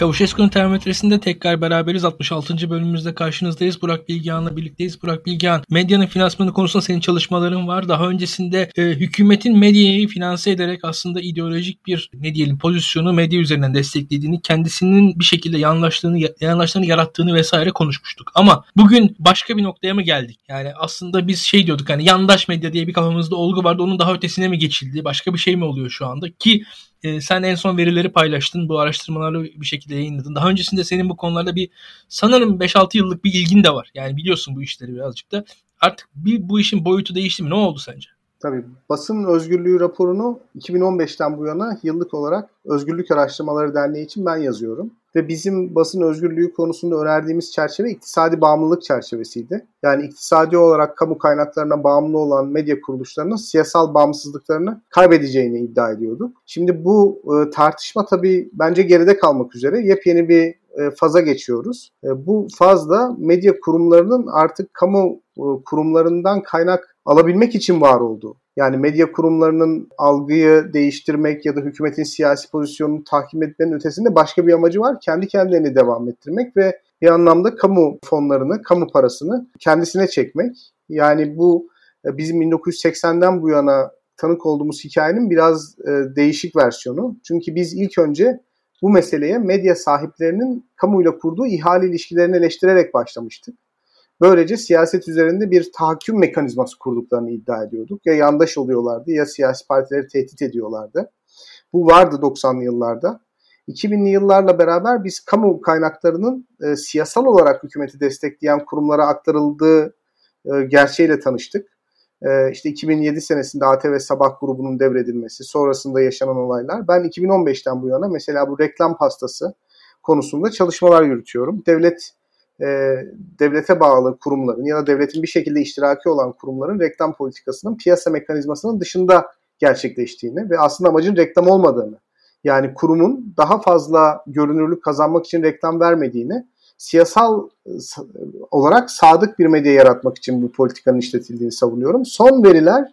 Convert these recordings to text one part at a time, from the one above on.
Çavuşesku'nun termometresinde tekrar beraberiz. 66. bölümümüzde karşınızdayız. Burak Bilgehan'la birlikteyiz. Burak Bilgehan, medyanın finansmanı konusunda senin çalışmaların var. Daha öncesinde e, hükümetin medyayı finanse ederek aslında ideolojik bir ne diyelim pozisyonu medya üzerinden desteklediğini, kendisinin bir şekilde yanlışlığını, yanlışlarını yarattığını vesaire konuşmuştuk. Ama bugün başka bir noktaya mı geldik? Yani aslında biz şey diyorduk hani yandaş medya diye bir kafamızda olgu vardı. Onun daha ötesine mi geçildi? Başka bir şey mi oluyor şu anda? Ki e, sen en son verileri paylaştın. Bu araştırmaları bir şekilde yayınladın. Daha öncesinde senin bu konularda bir sanırım 5-6 yıllık bir ilgin de var. Yani biliyorsun bu işleri birazcık da. Artık bir bu işin boyutu değişti mi? Ne oldu sence? Tabii basın özgürlüğü raporunu 2015'ten bu yana yıllık olarak Özgürlük Araştırmaları Derneği için ben yazıyorum. Ve bizim basın özgürlüğü konusunda önerdiğimiz çerçeve iktisadi bağımlılık çerçevesiydi. Yani iktisadi olarak kamu kaynaklarına bağımlı olan medya kuruluşlarının siyasal bağımsızlıklarını kaybedeceğini iddia ediyorduk. Şimdi bu e, tartışma tabii bence geride kalmak üzere yepyeni bir e, faza geçiyoruz. E, bu fazda medya kurumlarının artık kamu e, kurumlarından kaynak alabilmek için var olduğu. Yani medya kurumlarının algıyı değiştirmek ya da hükümetin siyasi pozisyonunu tahkim etmenin ötesinde başka bir amacı var. Kendi kendilerini devam ettirmek ve bir anlamda kamu fonlarını, kamu parasını kendisine çekmek. Yani bu bizim 1980'den bu yana tanık olduğumuz hikayenin biraz değişik versiyonu. Çünkü biz ilk önce bu meseleye medya sahiplerinin kamuyla kurduğu ihale ilişkilerini eleştirerek başlamıştık. Böylece siyaset üzerinde bir tahakküm mekanizması kurduklarını iddia ediyorduk. Ya yandaş oluyorlardı ya siyasi partileri tehdit ediyorlardı. Bu vardı 90'lı yıllarda. 2000'li yıllarla beraber biz kamu kaynaklarının e, siyasal olarak hükümeti destekleyen kurumlara aktarıldığı e, gerçeğiyle tanıştık. E, işte 2007 senesinde ATV Sabah grubunun devredilmesi, sonrasında yaşanan olaylar. Ben 2015'ten bu yana mesela bu reklam pastası konusunda çalışmalar yürütüyorum. Devlet e, devlete bağlı kurumların ya da devletin bir şekilde iştiraki olan kurumların reklam politikasının piyasa mekanizmasının dışında gerçekleştiğini ve aslında amacın reklam olmadığını yani kurumun daha fazla görünürlük kazanmak için reklam vermediğini siyasal olarak sadık bir medya yaratmak için bu politikanın işletildiğini savunuyorum. Son veriler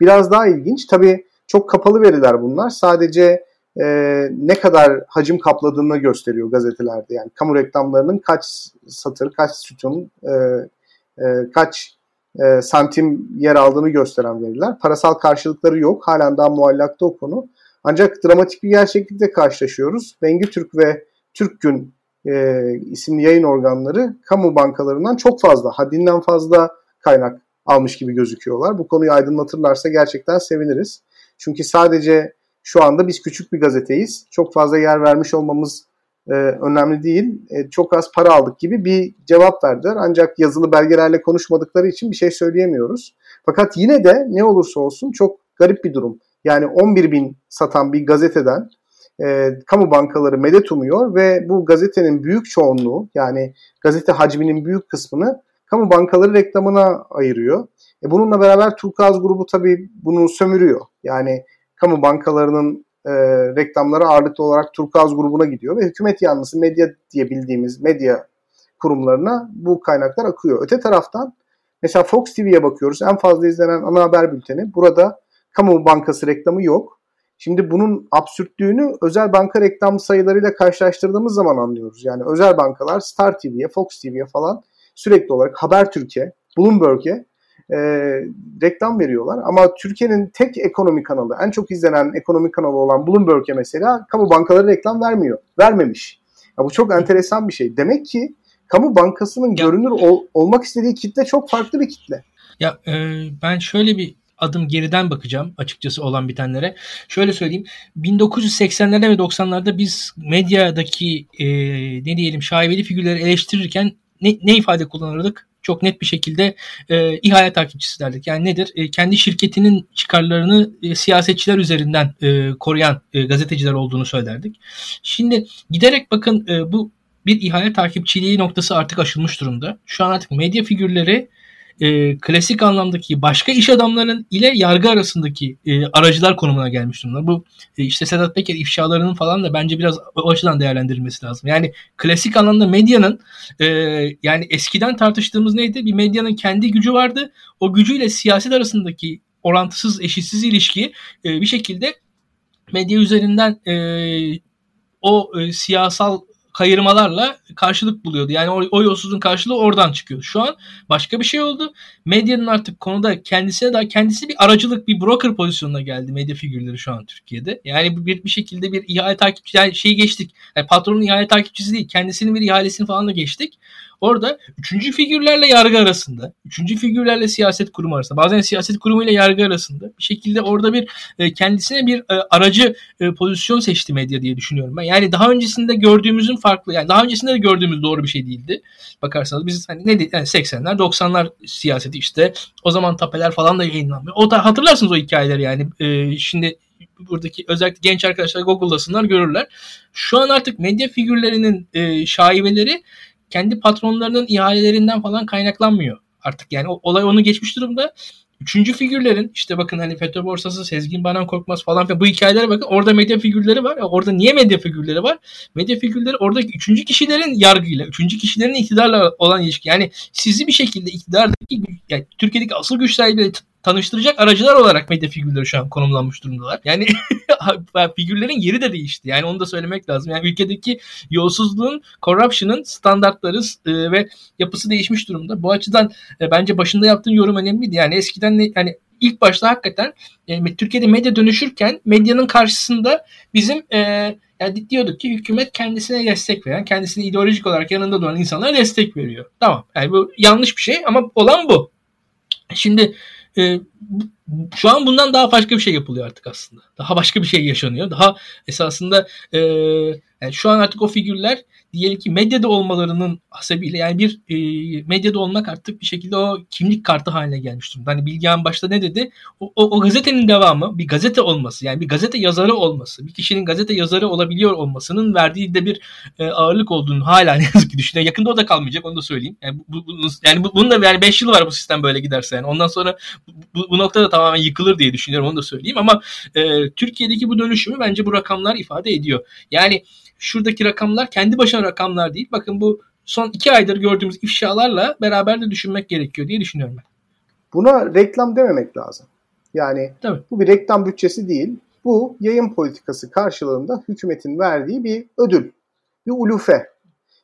biraz daha ilginç. Tabii çok kapalı veriler bunlar. Sadece e, ne kadar hacim kapladığını gösteriyor gazetelerde. Yani kamu reklamlarının kaç satır, kaç sütun, e, e, kaç e, santim yer aldığını gösteren veriler. Parasal karşılıkları yok. Halen daha muallakta o konu. Ancak dramatik bir gerçeklikle karşılaşıyoruz. Bengi Türk ve Türk Gün e, isimli yayın organları kamu bankalarından çok fazla, haddinden fazla kaynak almış gibi gözüküyorlar. Bu konuyu aydınlatırlarsa gerçekten seviniriz. Çünkü sadece şu anda biz küçük bir gazeteyiz. Çok fazla yer vermiş olmamız e, önemli değil. E, çok az para aldık gibi bir cevap verdiler. Ancak yazılı belgelerle konuşmadıkları için bir şey söyleyemiyoruz. Fakat yine de ne olursa olsun çok garip bir durum. Yani 11 bin satan bir gazeteden e, kamu bankaları medet umuyor ve bu gazetenin büyük çoğunluğu yani gazete hacminin büyük kısmını kamu bankaları reklamına ayırıyor. E, bununla beraber Turkuaz grubu tabii bunu sömürüyor. Yani kamu bankalarının e, reklamları ağırlıklı olarak Turkuaz grubuna gidiyor ve hükümet yanlısı medya diye bildiğimiz medya kurumlarına bu kaynaklar akıyor. Öte taraftan mesela Fox TV'ye bakıyoruz. En fazla izlenen ana haber bülteni. Burada kamu bankası reklamı yok. Şimdi bunun absürtlüğünü özel banka reklam sayılarıyla karşılaştırdığımız zaman anlıyoruz. Yani özel bankalar Star TV'ye, Fox TV'ye falan sürekli olarak Habertürk'e, Bloomberg'e e, reklam veriyorlar. Ama Türkiye'nin tek ekonomi kanalı, en çok izlenen ekonomi kanalı olan Bloomberg'e mesela kamu bankaları reklam vermiyor. Vermemiş. Ya bu çok enteresan bir şey. Demek ki kamu bankasının ya, görünür ol, olmak istediği kitle çok farklı bir kitle. Ya e, ben şöyle bir adım geriden bakacağım açıkçası olan bitenlere. Şöyle söyleyeyim. 1980'lerde ve 90'larda biz medyadaki e, ne diyelim şaibeli figürleri eleştirirken ne, ne ifade kullanırdık? çok net bir şekilde e, ihale takipçisi derdik. Yani nedir? E, kendi şirketinin çıkarlarını e, siyasetçiler üzerinden e, koruyan e, gazeteciler olduğunu söylerdik. Şimdi giderek bakın e, bu bir ihale takipçiliği noktası artık aşılmış durumda. Şu an artık medya figürleri e, klasik anlamdaki başka iş adamlarının ile yargı arasındaki e, aracılar konumuna gelmiş durumda. Bu e, işte Sedat Peker ifşalarının falan da bence biraz o açıdan değerlendirilmesi lazım. Yani klasik anlamda medyanın e, yani eskiden tartıştığımız neydi? Bir medyanın kendi gücü vardı. O gücüyle siyaset arasındaki orantısız, eşitsiz ilişki e, bir şekilde medya üzerinden e, o e, siyasal kayırmalarla karşılık buluyordu. Yani o, o yolsuzluğun karşılığı oradan çıkıyor. Şu an başka bir şey oldu. Medyanın artık konuda kendisine daha kendisi bir aracılık, bir broker pozisyonuna geldi medya figürleri şu an Türkiye'de. Yani bir, bir şekilde bir ihale takipçi yani şeyi geçtik. Yani patronun ihale takipçisi değil, kendisinin bir ihalesini falan da geçtik. Orada üçüncü figürlerle yargı arasında, üçüncü figürlerle siyaset kurumu arasında, bazen siyaset kurumu ile yargı arasında bir şekilde orada bir e, kendisine bir e, aracı e, pozisyon seçti medya diye düşünüyorum ben. Yani daha öncesinde gördüğümüzün farklı, yani daha öncesinde de gördüğümüz doğru bir şey değildi. Bakarsanız biz hani ne yani 80'ler 90'lar siyaseti işte o zaman tapeler falan da yayınlanmıyor. O da hatırlarsınız o hikayeleri yani. E, şimdi buradaki özellikle genç arkadaşlar Google'lasınlar görürler. Şu an artık medya figürlerinin e, şaibeleri kendi patronlarının ihalelerinden falan kaynaklanmıyor. Artık yani olay onu geçmiş durumda. Üçüncü figürlerin işte bakın hani FETÖ borsası, Sezgin Banan Korkmaz falan filan bu hikayelere bakın. Orada medya figürleri var. Orada niye medya figürleri var? Medya figürleri oradaki üçüncü kişilerin yargıyla, üçüncü kişilerin iktidarla olan ilişki. Yani sizi bir şekilde iktidardaki, yani Türkiye'deki asıl güç sahibi tanıştıracak aracılar olarak medya figürleri şu an konumlanmış durumdalar. Yani figürlerin yeri de değişti. Yani onu da söylemek lazım. Yani ülkedeki yolsuzluğun, corruption'ın standartları e, ve yapısı değişmiş durumda. Bu açıdan e, bence başında yaptığın yorum önemliydi. Yani eskiden ne, yani ilk başta hakikaten yani Türkiye'de medya dönüşürken medyanın karşısında bizim e, yani diyorduk ki hükümet kendisine destek veren, kendisine ideolojik olarak yanında duran insanlara destek veriyor. Tamam. Yani bu yanlış bir şey ama olan bu. Şimdi e, şu an bundan daha başka bir şey yapılıyor artık aslında. Daha başka bir şey yaşanıyor. Daha esasında e, yani şu an artık o figürler diyelim ki medyada olmalarının hasebiyle yani bir e, medyada olmak artık bir şekilde o kimlik kartı haline gelmiş durumda. Hani Bilgehan başta ne dedi? O, o, o gazetenin devamı bir gazete olması yani bir gazete yazarı olması bir kişinin gazete yazarı olabiliyor olmasının verdiği de bir e, ağırlık olduğunu hala ne yazık ki düşünüyor. Yakında o da kalmayacak onu da söyleyeyim. Yani, bu, bu, yani bu, bunun da yani 5 yıl var bu sistem böyle giderse yani. Ondan sonra bu, bu noktada tamamen yıkılır diye düşünüyorum onu da söyleyeyim ama e, Türkiye'deki bu dönüşümü bence bu rakamlar ifade ediyor. Yani şuradaki rakamlar kendi başına rakamlar değil. Bakın bu son iki aydır gördüğümüz ifşalarla beraber de düşünmek gerekiyor diye düşünüyorum ben. Buna reklam dememek lazım. Yani Tabii. bu bir reklam bütçesi değil. Bu yayın politikası karşılığında hükümetin verdiği bir ödül. Bir ulufe.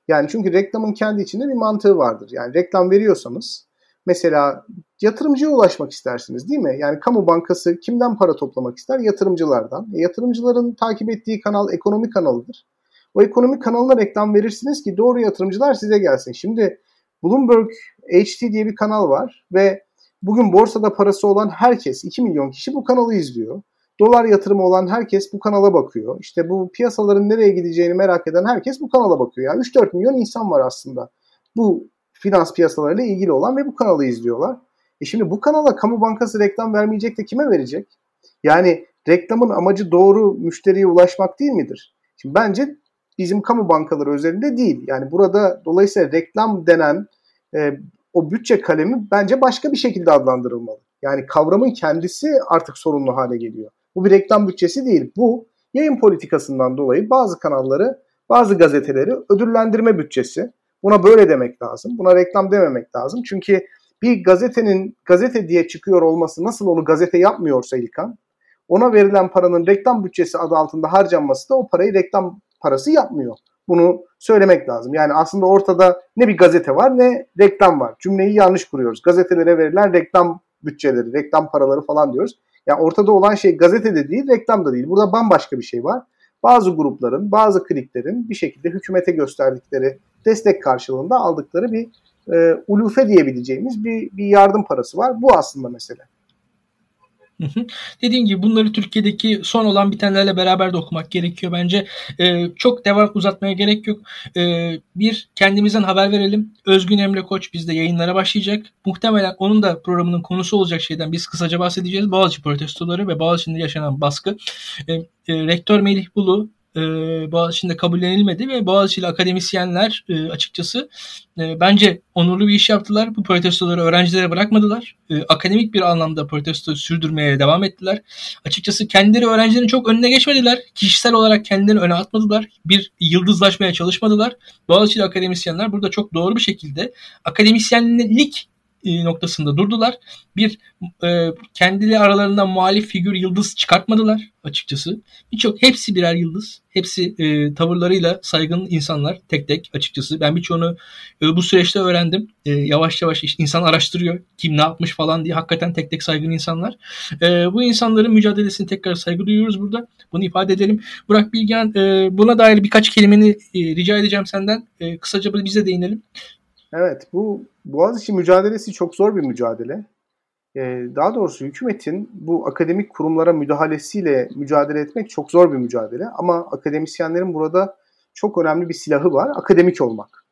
Yani çünkü reklamın kendi içinde bir mantığı vardır. Yani reklam veriyorsanız mesela yatırımcıya ulaşmak istersiniz değil mi? Yani kamu bankası kimden para toplamak ister? Yatırımcılardan. E, yatırımcıların takip ettiği kanal ekonomi kanalıdır. O ekonomi kanalına reklam verirsiniz ki doğru yatırımcılar size gelsin. Şimdi Bloomberg HT diye bir kanal var ve bugün borsada parası olan herkes 2 milyon kişi bu kanalı izliyor. Dolar yatırımı olan herkes bu kanala bakıyor. İşte bu piyasaların nereye gideceğini merak eden herkes bu kanala bakıyor. Yani 3-4 milyon insan var aslında. Bu finans piyasalarıyla ilgili olan ve bu kanalı izliyorlar. E şimdi bu kanala kamu bankası reklam vermeyecek de kime verecek? Yani reklamın amacı doğru müşteriye ulaşmak değil midir? Şimdi bence bizim kamu bankaları özelinde değil. Yani burada dolayısıyla reklam denen e, o bütçe kalemi bence başka bir şekilde adlandırılmalı. Yani kavramın kendisi artık sorunlu hale geliyor. Bu bir reklam bütçesi değil. Bu yayın politikasından dolayı bazı kanalları, bazı gazeteleri ödüllendirme bütçesi. Buna böyle demek lazım. Buna reklam dememek lazım. Çünkü bir gazetenin gazete diye çıkıyor olması nasıl onu gazete yapmıyorsa İlkan, ona verilen paranın reklam bütçesi adı altında harcanması da o parayı reklam parası yapmıyor. Bunu söylemek lazım. Yani aslında ortada ne bir gazete var ne reklam var. Cümleyi yanlış kuruyoruz. Gazetelere verilen reklam bütçeleri, reklam paraları falan diyoruz. Yani ortada olan şey gazete de değil, reklam da değil. Burada bambaşka bir şey var. Bazı grupların, bazı kliklerin bir şekilde hükümete gösterdikleri destek karşılığında aldıkları bir e, ulufe diyebileceğimiz bir, bir yardım parası var. Bu aslında mesele. Dediğim gibi bunları Türkiye'deki son olan bitenlerle beraber de okumak gerekiyor bence. Ee, çok devam uzatmaya gerek yok. Ee, bir kendimizden haber verelim. Özgün Emre Koç bizde yayınlara başlayacak. Muhtemelen onun da programının konusu olacak şeyden biz kısaca bahsedeceğiz. Boğaziçi protestoları ve Boğaziçi'nde yaşanan baskı. Ee, e, Rektör Melih Bulu e, Boğaziçi'nde kabullenilmedi ve Boğaziçi'li akademisyenler e, açıkçası e, bence onurlu bir iş yaptılar. Bu protestoları öğrencilere bırakmadılar. E, akademik bir anlamda protesto sürdürmeye devam ettiler. Açıkçası kendileri öğrencilerin çok önüne geçmediler. Kişisel olarak kendilerini öne atmadılar. Bir yıldızlaşmaya çalışmadılar. Boğaziçi'li akademisyenler burada çok doğru bir şekilde akademisyenlik noktasında durdular. Bir e, kendileri aralarında muhalif figür yıldız çıkartmadılar açıkçası. Birçok hepsi birer yıldız. Hepsi e, tavırlarıyla saygın insanlar tek tek açıkçası. Ben birçoğunu e, bu süreçte öğrendim. E, yavaş yavaş işte insan araştırıyor. Kim ne yapmış falan diye hakikaten tek tek saygın insanlar. E, bu insanların mücadelesini tekrar saygı duyuyoruz burada. Bunu ifade edelim. Burak Bilgen e, buna dair birkaç kelimeni e, rica edeceğim senden. E, kısaca bize değinelim. Evet bu Boğaziçi mücadelesi çok zor bir mücadele. Ee, daha doğrusu hükümetin bu akademik kurumlara müdahalesiyle mücadele etmek çok zor bir mücadele. Ama akademisyenlerin burada çok önemli bir silahı var. Akademik olmak.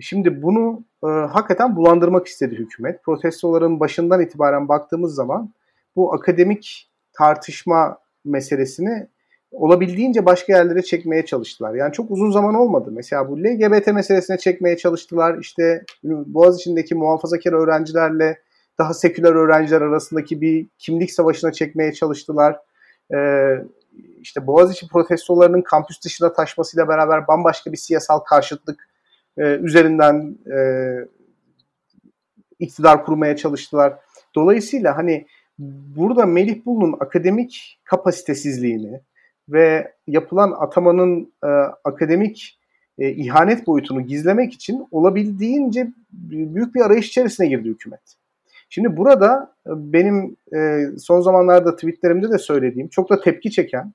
Şimdi bunu e, hakikaten bulandırmak istedi hükümet. Protestoların başından itibaren baktığımız zaman bu akademik tartışma meselesini olabildiğince başka yerlere çekmeye çalıştılar. Yani çok uzun zaman olmadı. Mesela bu LGBT meselesine çekmeye çalıştılar. İşte Boğaziçi'ndeki muhafazakar öğrencilerle daha seküler öğrenciler arasındaki bir kimlik savaşına çekmeye çalıştılar. Ee, işte Boğaziçi protestolarının kampüs dışına taşmasıyla beraber bambaşka bir siyasal karşıtlık e, üzerinden e, iktidar kurmaya çalıştılar. Dolayısıyla hani burada Melih Bulu'nun akademik kapasitesizliğini, ve yapılan atamanın e, akademik e, ihanet boyutunu gizlemek için olabildiğince büyük bir arayış içerisine girdi hükümet. Şimdi burada e, benim e, son zamanlarda tweetlerimde de söylediğim çok da tepki çeken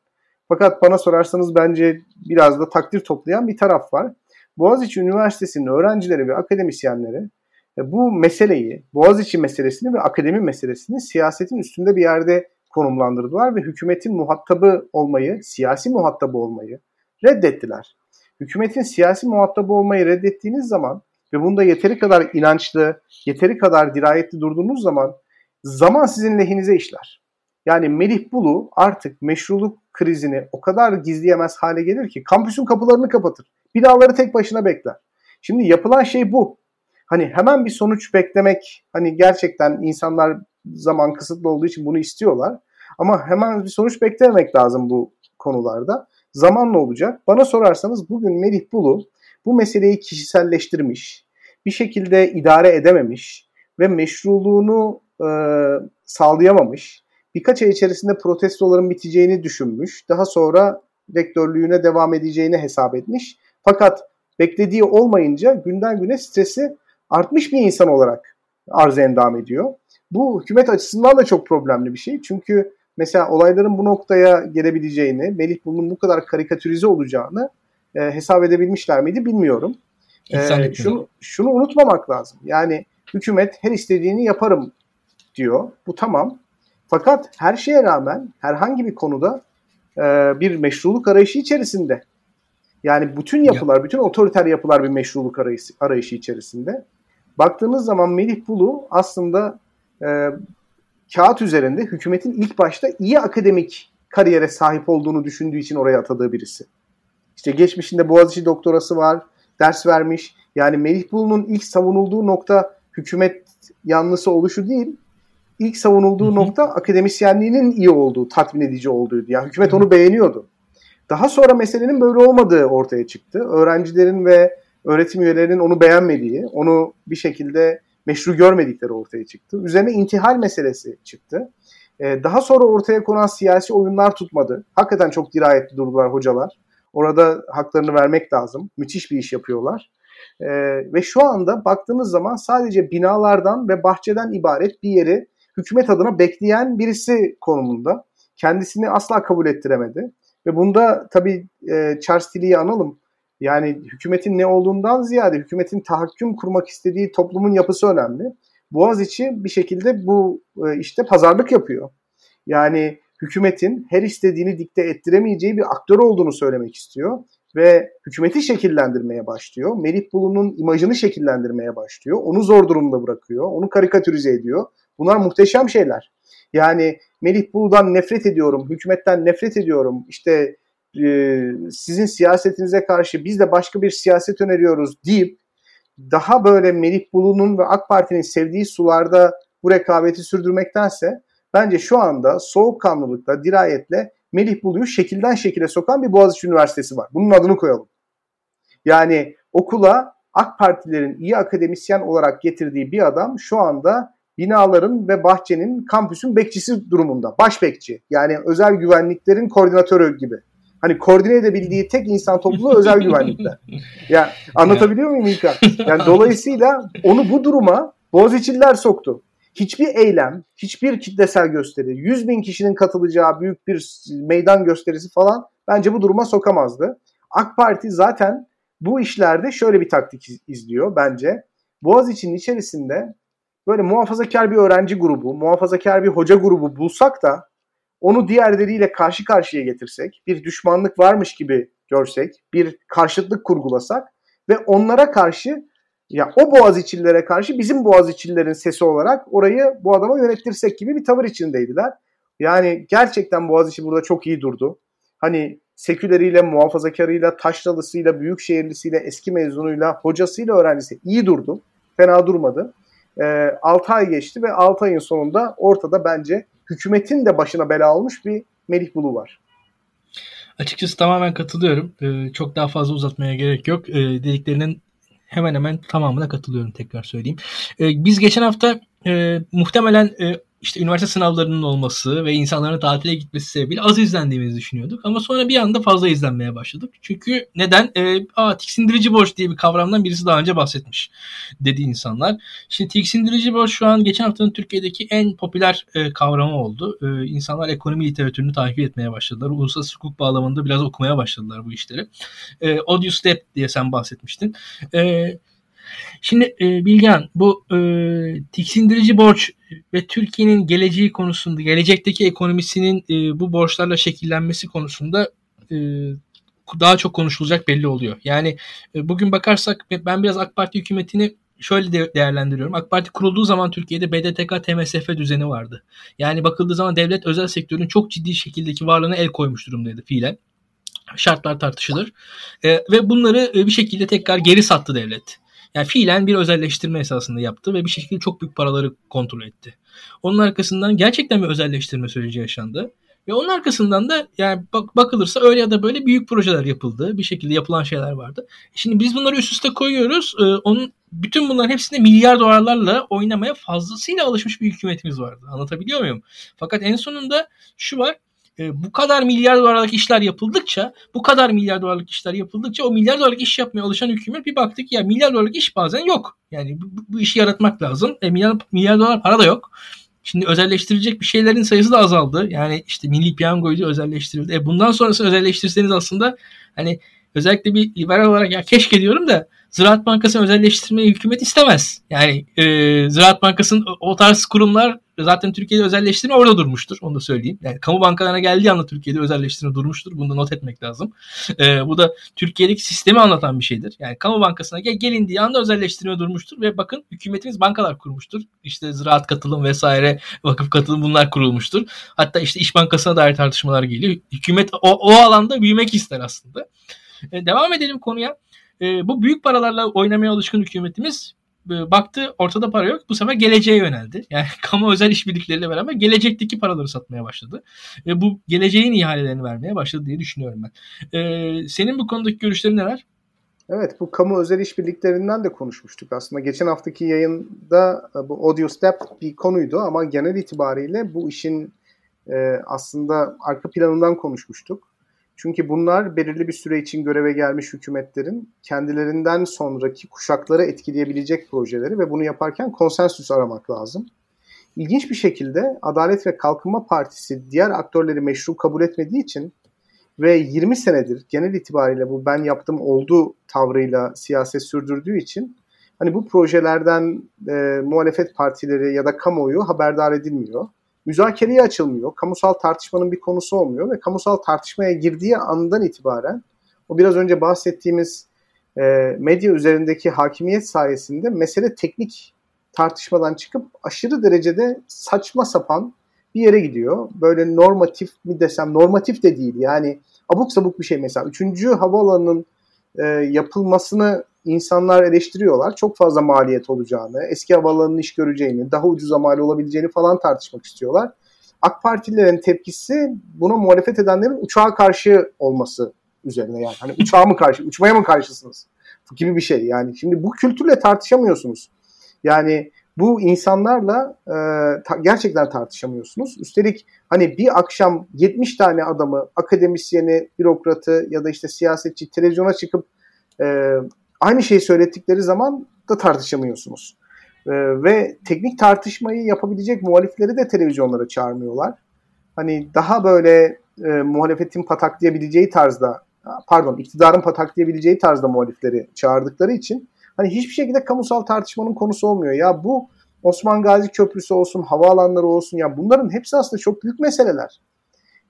fakat bana sorarsanız bence biraz da takdir toplayan bir taraf var. Boğaziçi Üniversitesi'nin öğrencileri ve akademisyenleri e, bu meseleyi, Boğaziçi meselesini ve akademi meselesini siyasetin üstünde bir yerde konumlandırdılar ve hükümetin muhatabı olmayı, siyasi muhatabı olmayı reddettiler. Hükümetin siyasi muhatabı olmayı reddettiğiniz zaman ve bunda yeteri kadar inançlı, yeteri kadar dirayetli durduğunuz zaman zaman sizin lehinize işler. Yani Melih Bulu artık meşruluk krizini o kadar gizleyemez hale gelir ki kampüsün kapılarını kapatır. Binaları tek başına bekler. Şimdi yapılan şey bu. Hani hemen bir sonuç beklemek hani gerçekten insanlar zaman kısıtlı olduğu için bunu istiyorlar. Ama hemen bir sonuç beklememek lazım bu konularda. Zamanla olacak. Bana sorarsanız bugün Melih Bulu bu meseleyi kişiselleştirmiş, bir şekilde idare edememiş ve meşruluğunu e, sağlayamamış. Birkaç ay içerisinde protestoların biteceğini düşünmüş. Daha sonra rektörlüğüne devam edeceğini hesap etmiş. Fakat beklediği olmayınca günden güne stresi artmış bir insan olarak arz endam ediyor. Bu hükümet açısından da çok problemli bir şey. Çünkü mesela olayların bu noktaya gelebileceğini, Melih Bulu'nun bu kadar karikatürize olacağını e, hesap edebilmişler miydi bilmiyorum. E, şunu, şunu unutmamak lazım. Yani hükümet her istediğini yaparım diyor. Bu tamam. Fakat her şeye rağmen herhangi bir konuda e, bir meşruluk arayışı içerisinde. Yani bütün yapılar, bütün otoriter yapılar bir meşruluk arayışı, arayışı içerisinde. Baktığınız zaman Melih Bulu aslında e, kağıt üzerinde hükümetin ilk başta iyi akademik kariyere sahip olduğunu düşündüğü için oraya atadığı birisi. İşte geçmişinde Boğaziçi doktorası var, ders vermiş. Yani Melih Bulu'nun ilk savunulduğu nokta hükümet yanlısı oluşu değil, ilk savunulduğu nokta akademisyenliğinin iyi olduğu, tatmin edici olduğuydu. Yani hükümet onu beğeniyordu. Daha sonra meselenin böyle olmadığı ortaya çıktı. Öğrencilerin ve öğretim üyelerinin onu beğenmediği, onu bir şekilde meşru görmedikleri ortaya çıktı. Üzerine intihal meselesi çıktı. Ee, daha sonra ortaya konan siyasi oyunlar tutmadı. Hakikaten çok dirayetli durdular hocalar. Orada haklarını vermek lazım. Müthiş bir iş yapıyorlar. Ee, ve şu anda baktığınız zaman sadece binalardan ve bahçeden ibaret bir yeri hükümet adına bekleyen birisi konumunda. Kendisini asla kabul ettiremedi. Ve bunda tabii e, Charles Tilly'yi analım. Yani hükümetin ne olduğundan ziyade hükümetin tahakküm kurmak istediği toplumun yapısı önemli. Boğaziçi bir şekilde bu e, işte pazarlık yapıyor. Yani hükümetin her istediğini dikte ettiremeyeceği bir aktör olduğunu söylemek istiyor ve hükümeti şekillendirmeye başlıyor. Melih Bulu'nun imajını şekillendirmeye başlıyor. Onu zor durumda bırakıyor. Onu karikatürize ediyor. Bunlar muhteşem şeyler. Yani Melih Bulu'dan nefret ediyorum, hükümetten nefret ediyorum. İşte e, sizin siyasetinize karşı biz de başka bir siyaset öneriyoruz deyip daha böyle Melih Bulu'nun ve AK Parti'nin sevdiği sularda bu rekabeti sürdürmektense bence şu anda soğukkanlılıkla, dirayetle Melih Bulu'yu şekilden şekile sokan bir Boğaziçi Üniversitesi var. Bunun adını koyalım. Yani okula AK Partilerin iyi akademisyen olarak getirdiği bir adam şu anda binaların ve bahçenin kampüsün bekçisi durumunda. Baş bekçi. Yani özel güvenliklerin koordinatörü gibi. Hani koordine edebildiği tek insan topluluğu özel güvenlikler. Ya anlatabiliyor muyum İlkan? Yani dolayısıyla onu bu duruma Boğaziçi'liler soktu. Hiçbir eylem, hiçbir kitlesel gösteri, 100 bin kişinin katılacağı büyük bir meydan gösterisi falan bence bu duruma sokamazdı. AK Parti zaten bu işlerde şöyle bir taktik izliyor bence. Boğaziçi'nin içerisinde böyle muhafazakar bir öğrenci grubu, muhafazakar bir hoca grubu bulsak da onu diğerleriyle karşı karşıya getirsek, bir düşmanlık varmış gibi görsek, bir karşıtlık kurgulasak ve onlara karşı ya o Boğaziçi'lilere karşı bizim Boğaziçi'lilerin sesi olarak orayı bu adama yönettirsek gibi bir tavır içindeydiler. Yani gerçekten Boğaziçi burada çok iyi durdu. Hani seküleriyle, muhafazakarıyla, taşralısıyla, büyükşehirlisiyle, eski mezunuyla, hocasıyla, öğrencisi iyi durdu. Fena durmadı. E, ee, 6 ay geçti ve 6 ayın sonunda ortada bence hükümetin de başına bela almış bir Melih Bulu var. Açıkçası tamamen katılıyorum. Ee, çok daha fazla uzatmaya gerek yok. Ee, dediklerinin hemen hemen tamamına katılıyorum tekrar söyleyeyim. Ee, biz geçen hafta e, muhtemelen e, işte üniversite sınavlarının olması ve insanların tatile gitmesi sebebiyle az izlendiğimizi düşünüyorduk. Ama sonra bir anda fazla izlenmeye başladık. Çünkü neden? E, aa, tiksindirici borç diye bir kavramdan birisi daha önce bahsetmiş dedi insanlar. Şimdi tiksindirici borç şu an geçen haftanın Türkiye'deki en popüler e, kavramı oldu. E, insanlar ekonomi literatürünü takip etmeye başladılar. Uluslararası hukuk bağlamında biraz okumaya başladılar bu işleri. E, Audio Step diye sen bahsetmiştin. Evet Şimdi e, Bilgehan bu e, tiksindirici borç ve Türkiye'nin geleceği konusunda, gelecekteki ekonomisinin e, bu borçlarla şekillenmesi konusunda e, daha çok konuşulacak belli oluyor. Yani e, bugün bakarsak ben biraz AK Parti hükümetini şöyle de değerlendiriyorum. AK Parti kurulduğu zaman Türkiye'de BDTK TMSF düzeni vardı. Yani bakıldığı zaman devlet özel sektörün çok ciddi şekildeki varlığına el koymuş durumdaydı fiilen. Şartlar tartışılır. E, ve bunları e, bir şekilde tekrar geri sattı devlet. Yani fiilen bir özelleştirme esasında yaptı ve bir şekilde çok büyük paraları kontrol etti. Onun arkasından gerçekten bir özelleştirme süreci yaşandı. Ve onun arkasından da yani bak, bakılırsa öyle ya da böyle büyük projeler yapıldı. Bir şekilde yapılan şeyler vardı. Şimdi biz bunları üst üste koyuyoruz. Ee, onun bütün bunların hepsinde milyar dolarlarla oynamaya fazlasıyla alışmış bir hükümetimiz vardı. Anlatabiliyor muyum? Fakat en sonunda şu var e, bu kadar milyar dolarlık işler yapıldıkça, bu kadar milyar dolarlık işler yapıldıkça o milyar dolarlık iş yapmaya alışan hükümet bir baktık ya milyar dolarlık iş bazen yok. Yani bu, bu işi yaratmak lazım. E, milyar, milyar dolar para da yok. Şimdi özelleştirecek bir şeylerin sayısı da azaldı. Yani işte milli piyangoydu özelleştirildi. E bundan sonrası özelleştirseniz aslında hani özellikle bir liberal olarak ya keşke diyorum da Ziraat Bankası'nı özelleştirmeyi hükümet istemez. Yani e, Ziraat Bankası'nın o tarz kurumlar zaten Türkiye'de özelleştirme orada durmuştur. Onu da söyleyeyim. Yani kamu bankalarına geldiği anda Türkiye'de özelleştirme durmuştur. Bunu da not etmek lazım. E, bu da Türkiye'deki sistemi anlatan bir şeydir. Yani kamu bankasına gel, gelindiği anda özelleştirme durmuştur ve bakın hükümetimiz bankalar kurmuştur. İşte ziraat katılım vesaire vakıf katılım bunlar kurulmuştur. Hatta işte iş bankasına dair tartışmalar geliyor. Hükümet o, o alanda büyümek ister aslında. E, devam edelim konuya. E, bu büyük paralarla oynamaya alışkın hükümetimiz e, baktı ortada para yok. Bu sefer geleceğe yöneldi. Yani kamu özel işbirlikleriyle beraber gelecekteki paraları satmaya başladı. Ve bu geleceğin ihalelerini vermeye başladı diye düşünüyorum ben. E, senin bu konudaki görüşlerin neler? Evet bu kamu özel işbirliklerinden de konuşmuştuk aslında. Geçen haftaki yayında e, bu Audio Step bir konuydu ama genel itibariyle bu işin e, aslında arka planından konuşmuştuk. Çünkü bunlar belirli bir süre için göreve gelmiş hükümetlerin kendilerinden sonraki kuşakları etkileyebilecek projeleri ve bunu yaparken konsensüs aramak lazım. İlginç bir şekilde Adalet ve Kalkınma Partisi diğer aktörleri meşru kabul etmediği için ve 20 senedir genel itibariyle bu ben yaptım oldu tavrıyla siyaset sürdürdüğü için hani bu projelerden e, muhalefet partileri ya da kamuoyu haberdar edilmiyor müzakereye açılmıyor. Kamusal tartışmanın bir konusu olmuyor ve kamusal tartışmaya girdiği andan itibaren o biraz önce bahsettiğimiz e, medya üzerindeki hakimiyet sayesinde mesele teknik tartışmadan çıkıp aşırı derecede saçma sapan bir yere gidiyor. Böyle normatif mi desem normatif de değil yani abuk sabuk bir şey mesela. Üçüncü havaalanının e, yapılmasını insanlar eleştiriyorlar. Çok fazla maliyet olacağını, eski havalanın iş göreceğini, daha ucuza mal olabileceğini falan tartışmak istiyorlar. AK Partililerin tepkisi buna muhalefet edenlerin uçağa karşı olması üzerine yani. Hani uçağa mı karşı, uçmaya mı karşısınız gibi bir şey. Yani şimdi bu kültürle tartışamıyorsunuz. Yani bu insanlarla e, ta, gerçekten tartışamıyorsunuz. Üstelik hani bir akşam 70 tane adamı, akademisyeni, bürokratı ya da işte siyasetçi televizyona çıkıp e, aynı şeyi söylettikleri zaman da tartışamıyorsunuz. E, ve teknik tartışmayı yapabilecek muhalifleri de televizyonlara çağırmıyorlar. Hani daha böyle e, muhalefetin pataklayabileceği tarzda, pardon iktidarın pataklayabileceği tarzda muhalifleri çağırdıkları için hani hiçbir şekilde kamusal tartışmanın konusu olmuyor. Ya bu Osman Gazi Köprüsü olsun, havaalanları olsun ya bunların hepsi aslında çok büyük meseleler.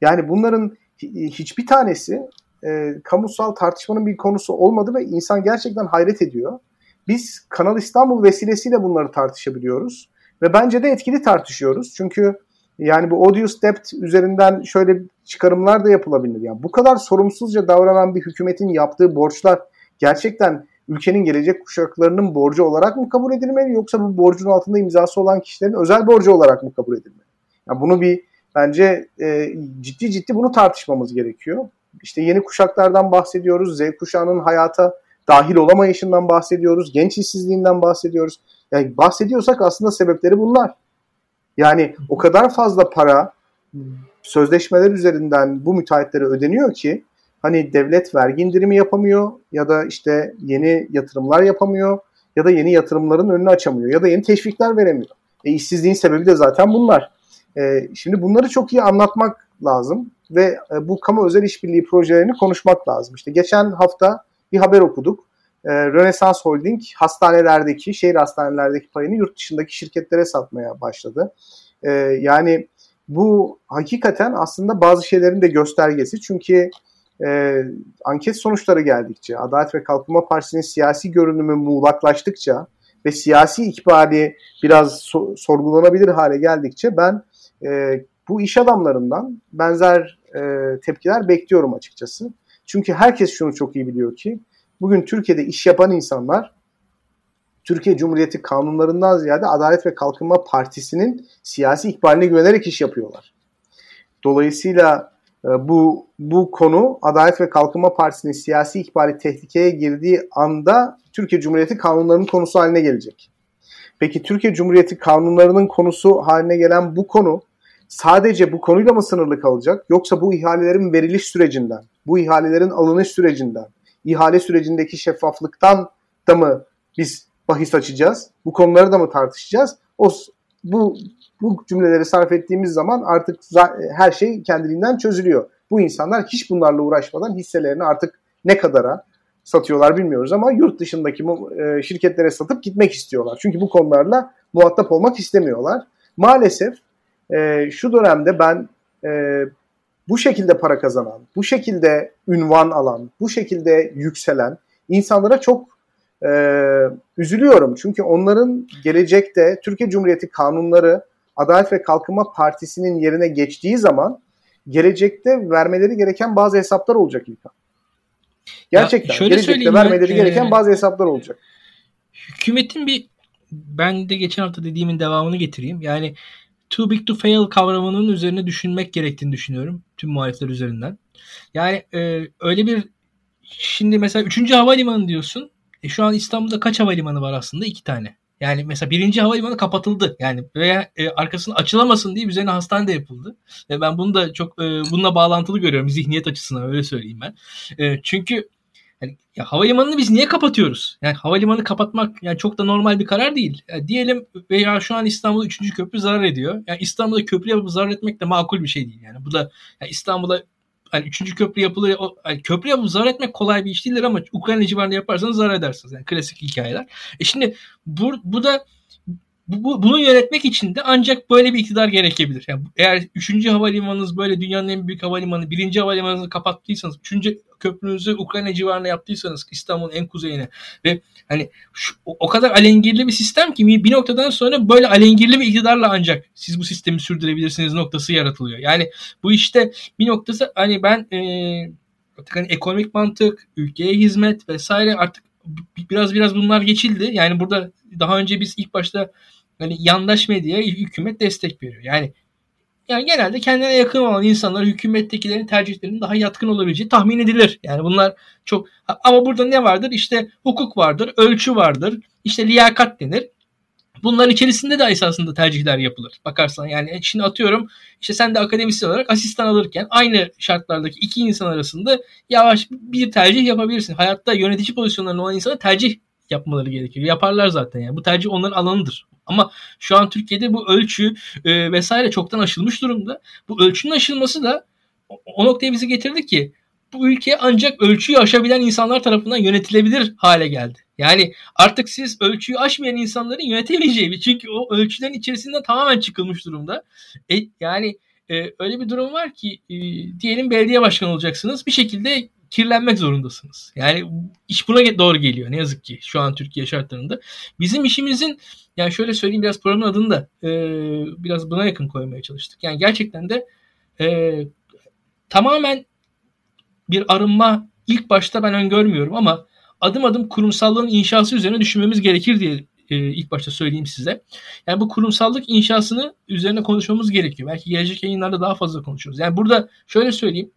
Yani bunların hiçbir tanesi e, kamusal tartışmanın bir konusu olmadı ve insan gerçekten hayret ediyor. Biz Kanal İstanbul vesilesiyle bunları tartışabiliyoruz ve bence de etkili tartışıyoruz. Çünkü yani bu audience depth üzerinden şöyle çıkarımlar da yapılabilir. Yani bu kadar sorumsuzca davranan bir hükümetin yaptığı borçlar gerçekten ülkenin gelecek kuşaklarının borcu olarak mı kabul edilmeli yoksa bu borcun altında imzası olan kişilerin özel borcu olarak mı kabul edilmeli? Yani bunu bir bence e, ciddi ciddi bunu tartışmamız gerekiyor. İşte yeni kuşaklardan bahsediyoruz. Z kuşağının hayata dahil olamayışından bahsediyoruz. Genç işsizliğinden bahsediyoruz. Yani bahsediyorsak aslında sebepleri bunlar. Yani o kadar fazla para sözleşmeler üzerinden bu müteahhitlere ödeniyor ki hani devlet vergi indirimi yapamıyor ya da işte yeni yatırımlar yapamıyor ya da yeni yatırımların önünü açamıyor ya da yeni teşvikler veremiyor. E, işsizliğin sebebi de zaten bunlar. E, şimdi bunları çok iyi anlatmak lazım ve e, bu kamu özel işbirliği projelerini konuşmak lazım. İşte geçen hafta bir haber okuduk. E, Rönesans Holding hastanelerdeki, şehir hastanelerdeki payını yurt dışındaki şirketlere satmaya başladı. E, yani bu hakikaten aslında bazı şeylerin de göstergesi. Çünkü e, anket sonuçları geldikçe, Adalet ve Kalkınma Partisi'nin siyasi görünümü muğlaklaştıkça ve siyasi ikbali biraz so- sorgulanabilir hale geldikçe ben e, bu iş adamlarından benzer e, tepkiler bekliyorum açıkçası. Çünkü herkes şunu çok iyi biliyor ki bugün Türkiye'de iş yapan insanlar Türkiye Cumhuriyeti kanunlarından ziyade Adalet ve Kalkınma Partisi'nin siyasi ikbaline güvenerek iş yapıyorlar. Dolayısıyla ee, bu bu konu Adalet ve Kalkınma Partisi'nin siyasi ikbali tehlikeye girdiği anda Türkiye Cumhuriyeti kanunlarının konusu haline gelecek. Peki Türkiye Cumhuriyeti kanunlarının konusu haline gelen bu konu sadece bu konuyla mı sınırlı kalacak yoksa bu ihalelerin veriliş sürecinden, bu ihalelerin alınış sürecinden, ihale sürecindeki şeffaflıktan da mı biz bahis açacağız? Bu konuları da mı tartışacağız? O bu bu cümleleri sarf ettiğimiz zaman artık her şey kendiliğinden çözülüyor. Bu insanlar hiç bunlarla uğraşmadan hisselerini artık ne kadara satıyorlar bilmiyoruz ama yurt dışındaki e, şirketlere satıp gitmek istiyorlar. Çünkü bu konularla muhatap olmak istemiyorlar. Maalesef e, şu dönemde ben e, bu şekilde para kazanan, bu şekilde ünvan alan, bu şekilde yükselen insanlara çok e, üzülüyorum. Çünkü onların gelecekte Türkiye Cumhuriyeti kanunları Adalet ve Kalkınma Partisi'nin yerine geçtiği zaman gelecekte vermeleri gereken bazı hesaplar olacak İlkan. Gerçekten ya gelecekte vermeleri ben, gereken e, bazı hesaplar olacak. Hükümetin bir ben de geçen hafta dediğimin devamını getireyim. Yani too big to fail kavramının üzerine düşünmek gerektiğini düşünüyorum. Tüm muhalifler üzerinden. Yani e, öyle bir şimdi mesela 3. havalimanı diyorsun. E, şu an İstanbul'da kaç havalimanı var aslında? iki tane. Yani mesela birinci havalimanı kapatıldı. Yani veya e, arkasını açılamasın diye üzerine hastane de yapıldı. Ve ben bunu da çok e, bununla bağlantılı görüyorum zihniyet açısından öyle söyleyeyim ben. E, çünkü yani, ya havalimanını biz niye kapatıyoruz? Yani havalimanı kapatmak yani çok da normal bir karar değil. Yani diyelim veya şu an İstanbul 3. köprü zarar ediyor. Yani İstanbul'da köprü yapıp zarar etmek de makul bir şey değil. Yani bu da yani İstanbul'a hani üçüncü köprü yapılır. Yani köprü yapıp zarar etmek kolay bir iş değildir ama Ukrayna civarında yaparsanız zarar edersiniz. Yani klasik hikayeler. E şimdi bu, bu da bu, bu, bunu yönetmek için de ancak böyle bir iktidar gerekebilir. Yani eğer 3. havalimanınız böyle dünyanın en büyük havalimanı, 1. havalimanınızı kapattıysanız, 3. köprünüzü Ukrayna civarına yaptıysanız İstanbul'un en kuzeyine ve hani şu, o kadar alengirli bir sistem ki bir noktadan sonra böyle alengirli bir iktidarla ancak siz bu sistemi sürdürebilirsiniz noktası yaratılıyor. Yani bu işte bir noktası hani ben e, artık hani ekonomik mantık, ülkeye hizmet vesaire artık biraz biraz bunlar geçildi. Yani burada daha önce biz ilk başta hani yandaş medyaya hükümet destek veriyor. Yani Yani genelde kendine yakın olan insanlar hükümettekilerin tercihlerinin daha yatkın olabileceği tahmin edilir. Yani bunlar çok ama burada ne vardır? İşte hukuk vardır, ölçü vardır, işte liyakat denir. Bunların içerisinde de esasında tercihler yapılır. Bakarsan yani şimdi atıyorum işte sen de akademisyen olarak asistan alırken aynı şartlardaki iki insan arasında yavaş bir tercih yapabilirsin. Hayatta yönetici pozisyonlarında olan insana tercih yapmaları gerekiyor. Yaparlar zaten yani. Bu tercih onların alanıdır. Ama şu an Türkiye'de bu ölçü e, vesaire çoktan aşılmış durumda. Bu ölçünün aşılması da o, o noktaya bizi getirdi ki bu ülke ancak ölçüyü aşabilen insanlar tarafından yönetilebilir hale geldi. Yani artık siz ölçüyü aşmayan insanların yönetemeyeceği bir çünkü o ölçülerin içerisinden tamamen çıkılmış durumda. E, yani e, öyle bir durum var ki e, diyelim belediye başkanı olacaksınız bir şekilde kirlenmek zorundasınız. Yani iş buna doğru geliyor ne yazık ki şu an Türkiye şartlarında. Bizim işimizin yani şöyle söyleyeyim biraz programın adını da e, biraz buna yakın koymaya çalıştık. Yani gerçekten de e, tamamen bir arınma ilk başta ben öngörmüyorum ama adım adım kurumsallığın inşası üzerine düşünmemiz gerekir diye e, ilk başta söyleyeyim size. Yani bu kurumsallık inşasını üzerine konuşmamız gerekiyor. Belki gelecek yayınlarda daha fazla konuşuruz. Yani burada şöyle söyleyeyim.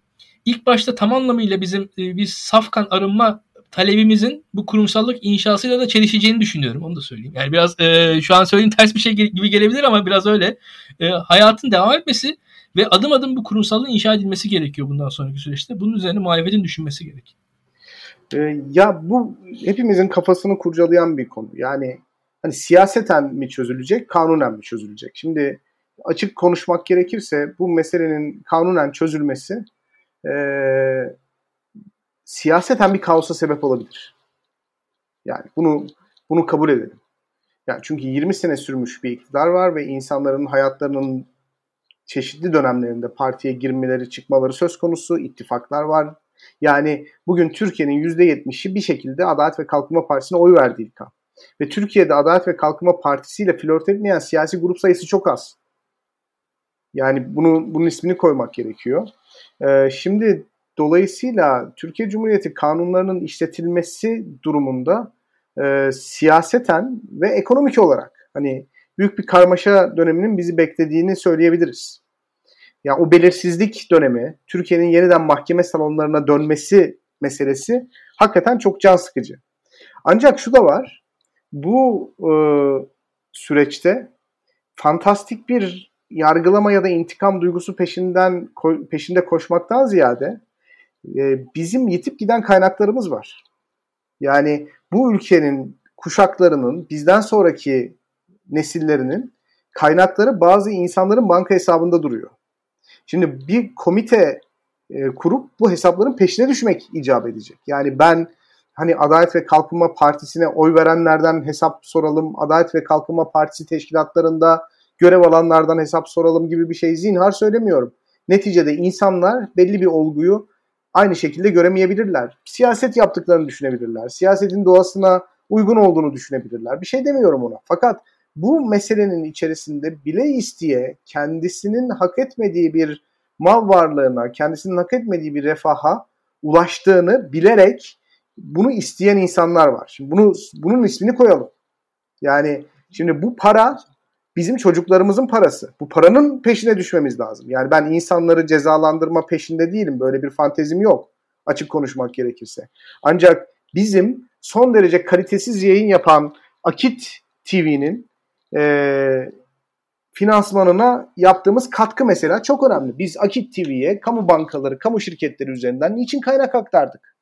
İlk başta tam anlamıyla bizim e, biz safkan arınma talebimizin bu kurumsallık inşasıyla da çelişeceğini düşünüyorum. Onu da söyleyeyim. Yani biraz e, şu an söylediğim ters bir şey gibi gelebilir ama biraz öyle. E, hayatın devam etmesi ve adım adım bu kurumsallığın inşa edilmesi gerekiyor bundan sonraki süreçte. Bunun üzerine muhalefetin düşünmesi gerekiyor. E, ya bu hepimizin kafasını kurcalayan bir konu. Yani hani siyaseten mi çözülecek, kanunen mi çözülecek? Şimdi açık konuşmak gerekirse bu meselenin kanunen çözülmesi e, siyaseten bir kaosa sebep olabilir. Yani bunu bunu kabul edelim. Yani çünkü 20 sene sürmüş bir iktidar var ve insanların hayatlarının çeşitli dönemlerinde partiye girmeleri, çıkmaları söz konusu, ittifaklar var. Yani bugün Türkiye'nin %70'i bir şekilde Adalet ve Kalkınma Partisi'ne oy verdi ilk Ve Türkiye'de Adalet ve Kalkınma Partisi ile flört etmeyen siyasi grup sayısı çok az. Yani bunu bunun ismini koymak gerekiyor. Ee, şimdi dolayısıyla Türkiye Cumhuriyeti kanunlarının işletilmesi durumunda e, siyaseten ve ekonomik olarak hani büyük bir karmaşa döneminin bizi beklediğini söyleyebiliriz. Ya yani o belirsizlik dönemi, Türkiye'nin yeniden mahkeme salonlarına dönmesi meselesi hakikaten çok can sıkıcı. Ancak şu da var, bu e, süreçte fantastik bir yargılama ya da intikam duygusu peşinden peşinde koşmaktan ziyade e, bizim yitip giden kaynaklarımız var. Yani bu ülkenin kuşaklarının bizden sonraki nesillerinin kaynakları bazı insanların banka hesabında duruyor. Şimdi bir komite e, kurup bu hesapların peşine düşmek icap edecek. Yani ben hani Adalet ve Kalkınma Partisi'ne oy verenlerden hesap soralım, Adalet ve Kalkınma Partisi teşkilatlarında görev alanlardan hesap soralım gibi bir şey zinhar söylemiyorum. Neticede insanlar belli bir olguyu aynı şekilde göremeyebilirler. Siyaset yaptıklarını düşünebilirler. Siyasetin doğasına uygun olduğunu düşünebilirler. Bir şey demiyorum ona. Fakat bu meselenin içerisinde bile isteye kendisinin hak etmediği bir mal varlığına, kendisinin hak etmediği bir refaha ulaştığını bilerek bunu isteyen insanlar var. Şimdi bunu bunun ismini koyalım. Yani şimdi bu para bizim çocuklarımızın parası. Bu paranın peşine düşmemiz lazım. Yani ben insanları cezalandırma peşinde değilim. Böyle bir fantezim yok. Açık konuşmak gerekirse. Ancak bizim son derece kalitesiz yayın yapan Akit TV'nin e, finansmanına yaptığımız katkı mesela çok önemli. Biz Akit TV'ye kamu bankaları, kamu şirketleri üzerinden niçin kaynak aktardık?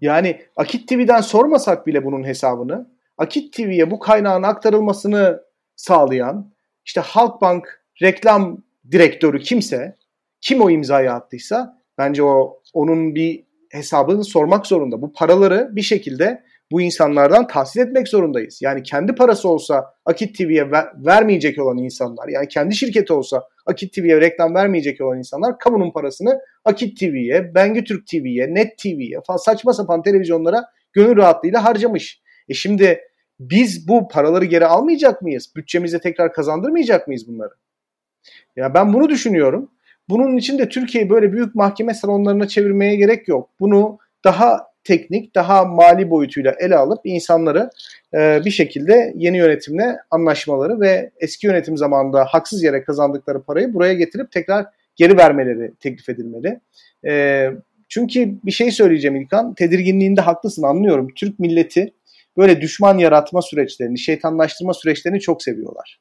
Yani Akit TV'den sormasak bile bunun hesabını, Akit TV'ye bu kaynağın aktarılmasını sağlayan işte Halkbank reklam direktörü kimse, kim o imzayı attıysa bence o onun bir hesabını sormak zorunda. Bu paraları bir şekilde bu insanlardan tahsil etmek zorundayız. Yani kendi parası olsa Akit TV'ye ver, vermeyecek olan insanlar, yani kendi şirketi olsa Akit TV'ye reklam vermeyecek olan insanlar kamunun parasını Akit TV'ye, Bengü Türk TV'ye, Net TV'ye saçma sapan televizyonlara gönül rahatlığıyla harcamış. E şimdi biz bu paraları geri almayacak mıyız? Bütçemize tekrar kazandırmayacak mıyız bunları? Ya ben bunu düşünüyorum. Bunun için de Türkiye'yi böyle büyük mahkeme salonlarına çevirmeye gerek yok. Bunu daha teknik, daha mali boyutuyla ele alıp insanları e, bir şekilde yeni yönetimle anlaşmaları ve eski yönetim zamanında haksız yere kazandıkları parayı buraya getirip tekrar geri vermeleri teklif edilmeli. E, çünkü bir şey söyleyeceğim İlkan, tedirginliğinde haklısın anlıyorum. Türk milleti böyle düşman yaratma süreçlerini, şeytanlaştırma süreçlerini çok seviyorlar.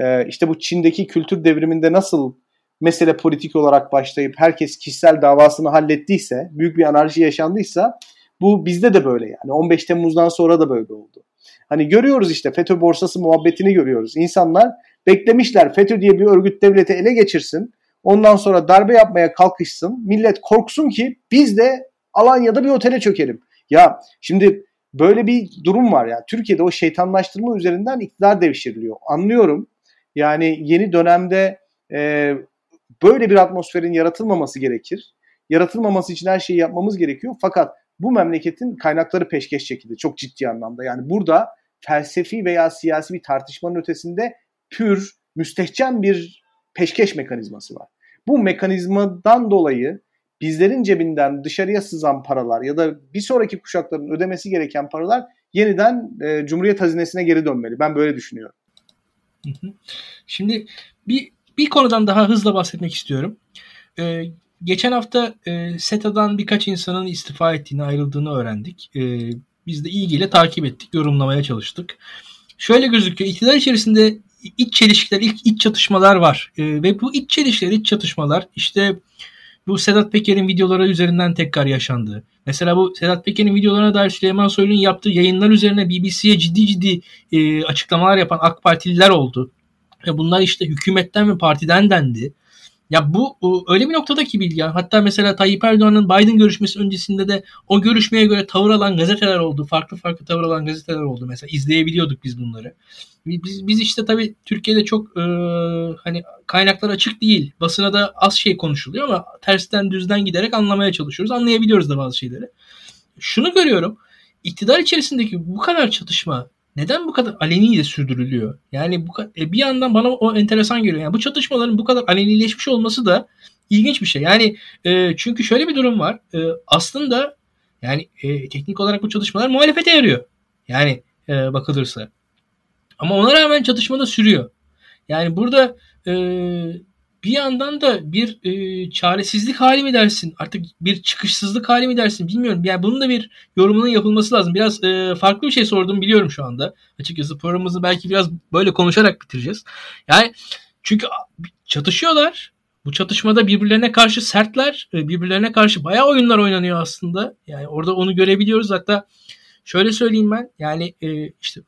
E, işte bu Çin'deki kültür devriminde nasıl mesele politik olarak başlayıp herkes kişisel davasını hallettiyse, büyük bir anarşi yaşandıysa bu bizde de böyle yani. 15 Temmuz'dan sonra da böyle oldu. Hani görüyoruz işte FETÖ borsası muhabbetini görüyoruz. İnsanlar beklemişler FETÖ diye bir örgüt devleti ele geçirsin. Ondan sonra darbe yapmaya kalkışsın. Millet korksun ki biz de Alanya'da bir otele çökelim. Ya şimdi böyle bir durum var ya. Türkiye'de o şeytanlaştırma üzerinden iktidar devşiriliyor. Anlıyorum. Yani yeni dönemde e, böyle bir atmosferin yaratılmaması gerekir. Yaratılmaması için her şeyi yapmamız gerekiyor. Fakat bu memleketin kaynakları peşkeş çekildi çok ciddi anlamda. Yani burada felsefi veya siyasi bir tartışmanın ötesinde pür, müstehcen bir peşkeş mekanizması var. Bu mekanizmadan dolayı bizlerin cebinden dışarıya sızan paralar ya da bir sonraki kuşakların ödemesi gereken paralar yeniden e, Cumhuriyet hazinesine geri dönmeli. Ben böyle düşünüyorum. Şimdi bir bir konudan daha hızla bahsetmek istiyorum. Ee, geçen hafta e, SETA'dan birkaç insanın istifa ettiğini, ayrıldığını öğrendik. Ee, biz de ilgiyle takip ettik, yorumlamaya çalıştık. Şöyle gözüküyor, iktidar içerisinde iç çelişkiler, ilk iç çatışmalar var. Ee, ve bu iç çelişkiler, iç çatışmalar işte bu Sedat Peker'in videoları üzerinden tekrar yaşandı. Mesela bu Sedat Peker'in videolarına dair Süleyman Soylu'nun yaptığı yayınlar üzerine BBC'ye ciddi ciddi e, açıklamalar yapan AK Partililer oldu. E bunlar işte hükümetten ve partiden dendi. Ya bu öyle bir noktada ki bilgi. Hatta mesela Tayyip Erdoğan'ın Biden görüşmesi öncesinde de o görüşmeye göre tavır alan gazeteler oldu. Farklı farklı tavır alan gazeteler oldu. Mesela izleyebiliyorduk biz bunları. Biz, biz işte tabii Türkiye'de çok e, hani kaynaklar açık değil. Basına da az şey konuşuluyor ama tersten düzden giderek anlamaya çalışıyoruz. Anlayabiliyoruz da bazı şeyleri. Şunu görüyorum. İktidar içerisindeki bu kadar çatışma neden bu kadar aleniyle sürdürülüyor? Yani bu e, bir yandan bana o enteresan geliyor. Yani bu çatışmaların bu kadar alenileşmiş olması da ilginç bir şey. Yani e, çünkü şöyle bir durum var. E, aslında yani e, teknik olarak bu çalışmalar muhalefete yarıyor. Yani e, bakılırsa. Ama ona rağmen çatışma da sürüyor. Yani burada e, bir yandan da bir e, çaresizlik hali mi dersin? Artık bir çıkışsızlık hali mi dersin? Bilmiyorum. Yani bunun da bir yorumunun yapılması lazım. Biraz e, farklı bir şey sordum biliyorum şu anda. Açıkçası programımızı belki biraz böyle konuşarak bitireceğiz. Yani çünkü çatışıyorlar. Bu çatışmada birbirlerine karşı sertler. E, birbirlerine karşı bayağı oyunlar oynanıyor aslında. Yani orada onu görebiliyoruz. Hatta şöyle söyleyeyim ben. Yani e, işte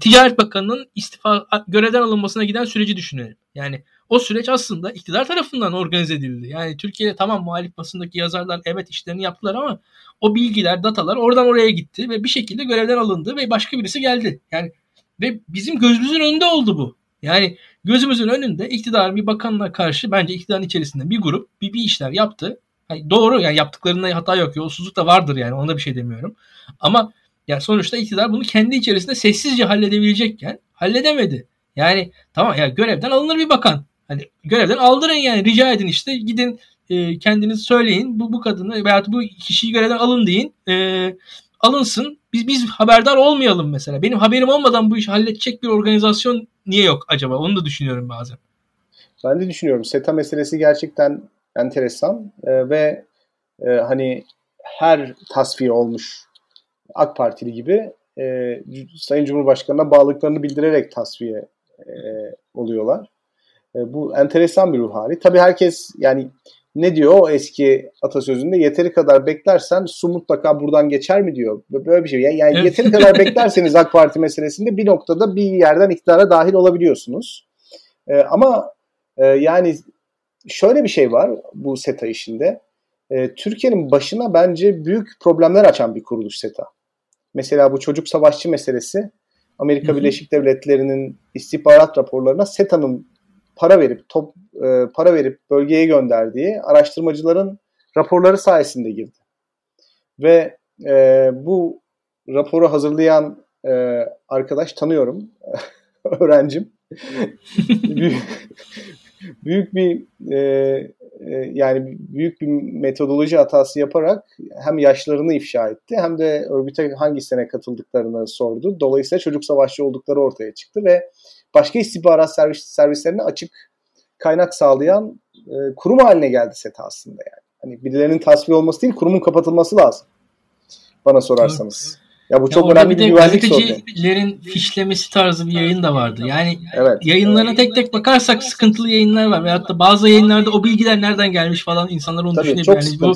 Ticaret Bakanı'nın istifa görevden alınmasına giden süreci düşünelim. Yani o süreç aslında iktidar tarafından organize edildi. Yani Türkiye'de tamam muhalif basındaki yazarlar evet işlerini yaptılar ama o bilgiler, datalar oradan oraya gitti ve bir şekilde görevden alındı ve başka birisi geldi. Yani ve bizim gözümüzün önünde oldu bu. Yani gözümüzün önünde iktidar bir bakanla karşı bence iktidarın içerisinde bir grup bir, bir işler yaptı. Yani doğru yani yaptıklarında hata yok. Yolsuzluk da vardır yani ona bir şey demiyorum. Ama yani sonuçta iktidar bunu kendi içerisinde sessizce halledebilecekken halledemedi. Yani tamam ya görevden alınır bir bakan. Hani görevden aldırın yani rica edin işte gidin e, kendiniz söyleyin bu bu kadını veya bu kişiyi görevden alın deyin. E, alınsın. Biz biz haberdar olmayalım mesela. Benim haberim olmadan bu işi halledecek bir organizasyon niye yok acaba? Onu da düşünüyorum bazen. Ben de düşünüyorum. SETA meselesi gerçekten enteresan e, ve e, hani her tasfiye olmuş AK Partili gibi e, Sayın Cumhurbaşkanı'na bağlılıklarını bildirerek tasfiye e, oluyorlar. E, bu enteresan bir ruh hali. Tabii herkes yani ne diyor o eski atasözünde yeteri kadar beklersen su mutlaka buradan geçer mi diyor. Böyle bir şey. Yani, yani yeteri kadar beklerseniz AK Parti meselesinde bir noktada bir yerden iktidara dahil olabiliyorsunuz. E, ama e, yani şöyle bir şey var bu SETA işinde. E, Türkiye'nin başına bence büyük problemler açan bir kuruluş SETA. Mesela bu çocuk savaşçı meselesi Amerika Birleşik Devletleri'nin istihbarat raporlarına SETA'nın para verip top e, para verip bölgeye gönderdiği araştırmacıların raporları sayesinde girdi. Ve e, bu raporu hazırlayan e, arkadaş tanıyorum. öğrencim. büyük, büyük bir e, yani büyük bir metodoloji hatası yaparak hem yaşlarını ifşa etti hem de örgüte hangi sene katıldıklarını sordu. Dolayısıyla çocuk savaşçı oldukları ortaya çıktı ve başka istihbarat servis, servislerine açık kaynak sağlayan e, kurum haline geldi SETA aslında yani. Hani birilerinin tasfiye olması değil, kurumun kapatılması lazım. Bana sorarsanız. Evet. Ya bu çok ya önemli bir, bir güvenlik sorunu. Gazetecilerin fişlemesi tarzı bir yayın da vardı. Yani evet. yayınlarına tek tek bakarsak sıkıntılı yayınlar var. Veyahut da bazı yayınlarda o bilgiler nereden gelmiş falan insanlar onu Tabii, düşünebilir. Yani bu,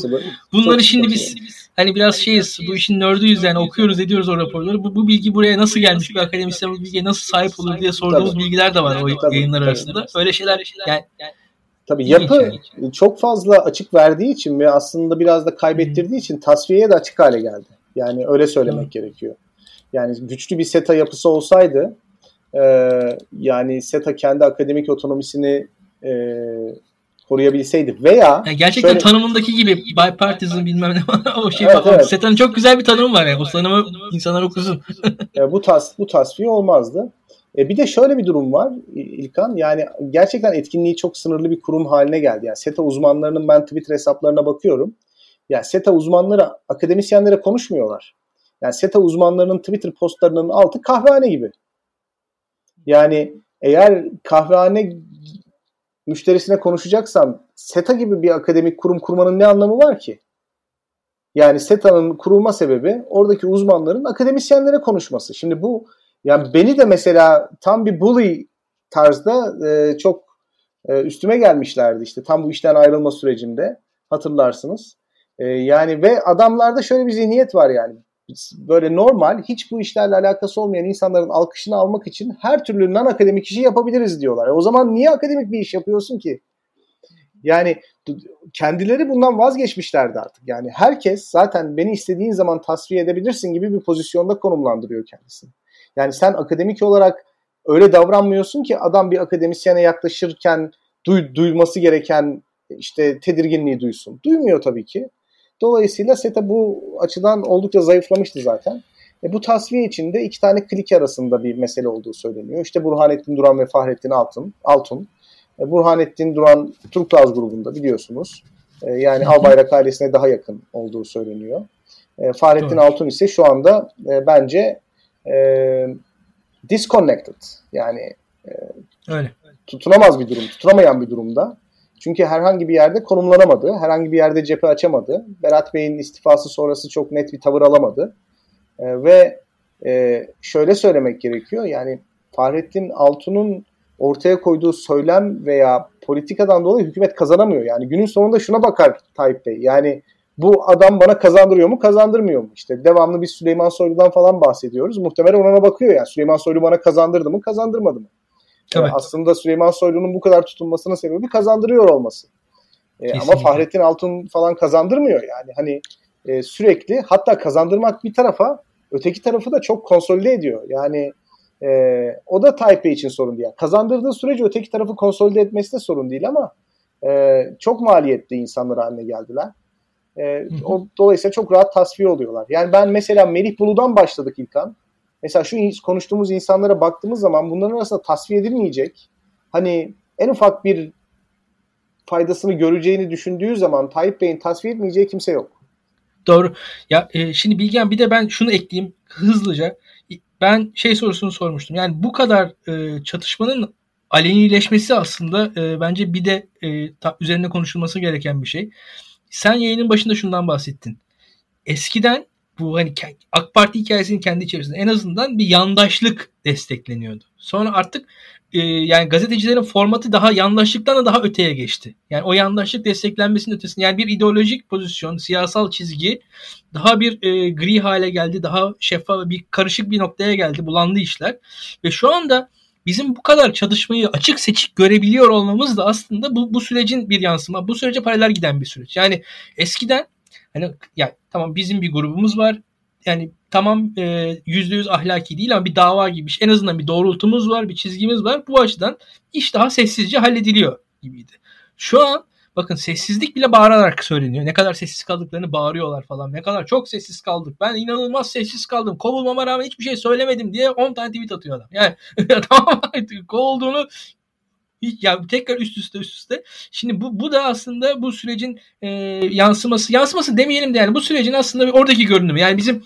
bunları çok şimdi biz hani biraz şeyiz bu işin nördüyüz yani okuyoruz ediyoruz o raporları. Bu, bu bilgi buraya nasıl gelmiş bir akademisyen bu bilgiye nasıl sahip olur diye sorduğumuz tabii. bilgiler de var o tabii, yayınlar tabii. arasında. Öyle şeyler yani, yani Tabii yapı çok fazla açık verdiği için ve aslında biraz da kaybettirdiği için tasfiyeye de açık hale geldi. Yani öyle söylemek gerekiyor. Yani güçlü bir SETA yapısı olsaydı e, yani SETA kendi akademik otonomisini e, koruyabilseydi veya yani gerçekten şöyle, tanımındaki gibi bipartisan bilmem ne o şey evet, evet. SETA'nın çok güzel bir tanımı var yani o tanımı insanlar okusun. yani bu tas bu tasfiye olmazdı. E bir de şöyle bir durum var İlkan. Yani gerçekten etkinliği çok sınırlı bir kurum haline geldi. Yani SETA uzmanlarının ben Twitter hesaplarına bakıyorum. Yani SETA uzmanları akademisyenlere konuşmuyorlar. Yani SETA uzmanlarının Twitter postlarının altı kahvehane gibi. Yani eğer kahvehane müşterisine konuşacaksan SETA gibi bir akademik kurum kurmanın ne anlamı var ki? Yani SETA'nın kurulma sebebi oradaki uzmanların akademisyenlere konuşması. Şimdi bu yani beni de mesela tam bir bully tarzda e, çok e, üstüme gelmişlerdi işte tam bu işten ayrılma sürecinde hatırlarsınız. E, yani ve adamlarda şöyle bir zihniyet var yani böyle normal hiç bu işlerle alakası olmayan insanların alkışını almak için her türlü non akademik işi yapabiliriz diyorlar. E o zaman niye akademik bir iş yapıyorsun ki? Yani kendileri bundan vazgeçmişlerdi artık. Yani herkes zaten beni istediğin zaman tasfiye edebilirsin gibi bir pozisyonda konumlandırıyor kendisini. Yani sen akademik olarak öyle davranmıyorsun ki adam bir akademisyene yaklaşırken duy, duyması gereken işte tedirginliği duysun. Duymuyor tabii ki. Dolayısıyla SETA bu açıdan oldukça zayıflamıştı zaten. E, bu tasfiye içinde iki tane klik arasında bir mesele olduğu söyleniyor. İşte Burhanettin Duran ve Fahrettin Altun. Altun. E, Burhanettin Duran Turkuaz grubunda biliyorsunuz. E, yani Albayrak ailesine daha yakın olduğu söyleniyor. E, Fahrettin Doğru. Altun ise şu anda e, bence e, disconnected. Yani e, Öyle. tutunamaz bir durum, tutunamayan bir durumda. Çünkü herhangi bir yerde konumlanamadı. Herhangi bir yerde cephe açamadı. Berat Bey'in istifası sonrası çok net bir tavır alamadı. E, ve e, şöyle söylemek gerekiyor. Yani Fahrettin Altun'un ortaya koyduğu söylem veya politikadan dolayı hükümet kazanamıyor. Yani günün sonunda şuna bakar Tayyip Bey. Yani bu adam bana kazandırıyor mu kazandırmıyor mu? İşte devamlı biz Süleyman Soylu'dan falan bahsediyoruz. Muhtemelen ona bakıyor yani. Süleyman Soylu bana kazandırdı mı kazandırmadı mı? Tabii. Yani aslında Süleyman Soylu'nun bu kadar tutunmasının sebebi kazandırıyor olması. E, ama Fahrettin Altun falan kazandırmıyor yani. Hani e, sürekli hatta kazandırmak bir tarafa öteki tarafı da çok konsolide ediyor. Yani e, o da Tayyip Bey için sorun değil. kazandırdığı sürece öteki tarafı konsolide etmesi de sorun değil ama e, çok maliyetli insanlar haline geldiler. E, o, dolayısıyla çok rahat tasfiye oluyorlar. Yani ben mesela Melih Bulu'dan başladık İlkan. Mesela şu konuştuğumuz insanlara baktığımız zaman bunların arasında tasfiye edilmeyecek. Hani en ufak bir faydasını göreceğini düşündüğü zaman Tayyip Bey'in tasfiye etmeyeceği kimse yok. Doğru. Ya e, şimdi Bilgen bir de ben şunu ekleyeyim hızlıca. Ben şey sorusunu sormuştum. Yani bu kadar e, çatışmanın alenileşmesi aslında e, bence bir de e, ta, üzerine konuşulması gereken bir şey. Sen yayının başında şundan bahsettin. Eskiden bu hani AK Parti hikayesinin kendi içerisinde en azından bir yandaşlık destekleniyordu. Sonra artık e, yani gazetecilerin formatı daha yandaşlıktan da daha öteye geçti. Yani o yandaşlık desteklenmesinin ötesinde yani bir ideolojik pozisyon, siyasal çizgi daha bir e, gri hale geldi. Daha şeffaf bir karışık bir noktaya geldi. Bulandı işler. Ve şu anda bizim bu kadar çatışmayı açık seçik görebiliyor olmamız da aslında bu, bu sürecin bir yansıma. Bu sürece paralel giden bir süreç. Yani eskiden hani ya tamam bizim bir grubumuz var. Yani tamam e, yüzde yüz ahlaki değil ama bir dava gibi en azından bir doğrultumuz var, bir çizgimiz var. Bu açıdan iş daha sessizce hallediliyor gibiydi. Şu an bakın sessizlik bile bağırarak söyleniyor. Ne kadar sessiz kaldıklarını bağırıyorlar falan. Ne kadar çok sessiz kaldık. Ben inanılmaz sessiz kaldım. Kovulmama rağmen hiçbir şey söylemedim diye 10 tane tweet atıyor adam. Yani tamam kovulduğunu ya tekrar üst üste üst üste. Şimdi bu bu da aslında bu sürecin e, yansıması yansıması demeyelim de yani bu sürecin aslında oradaki görünümü. Yani bizim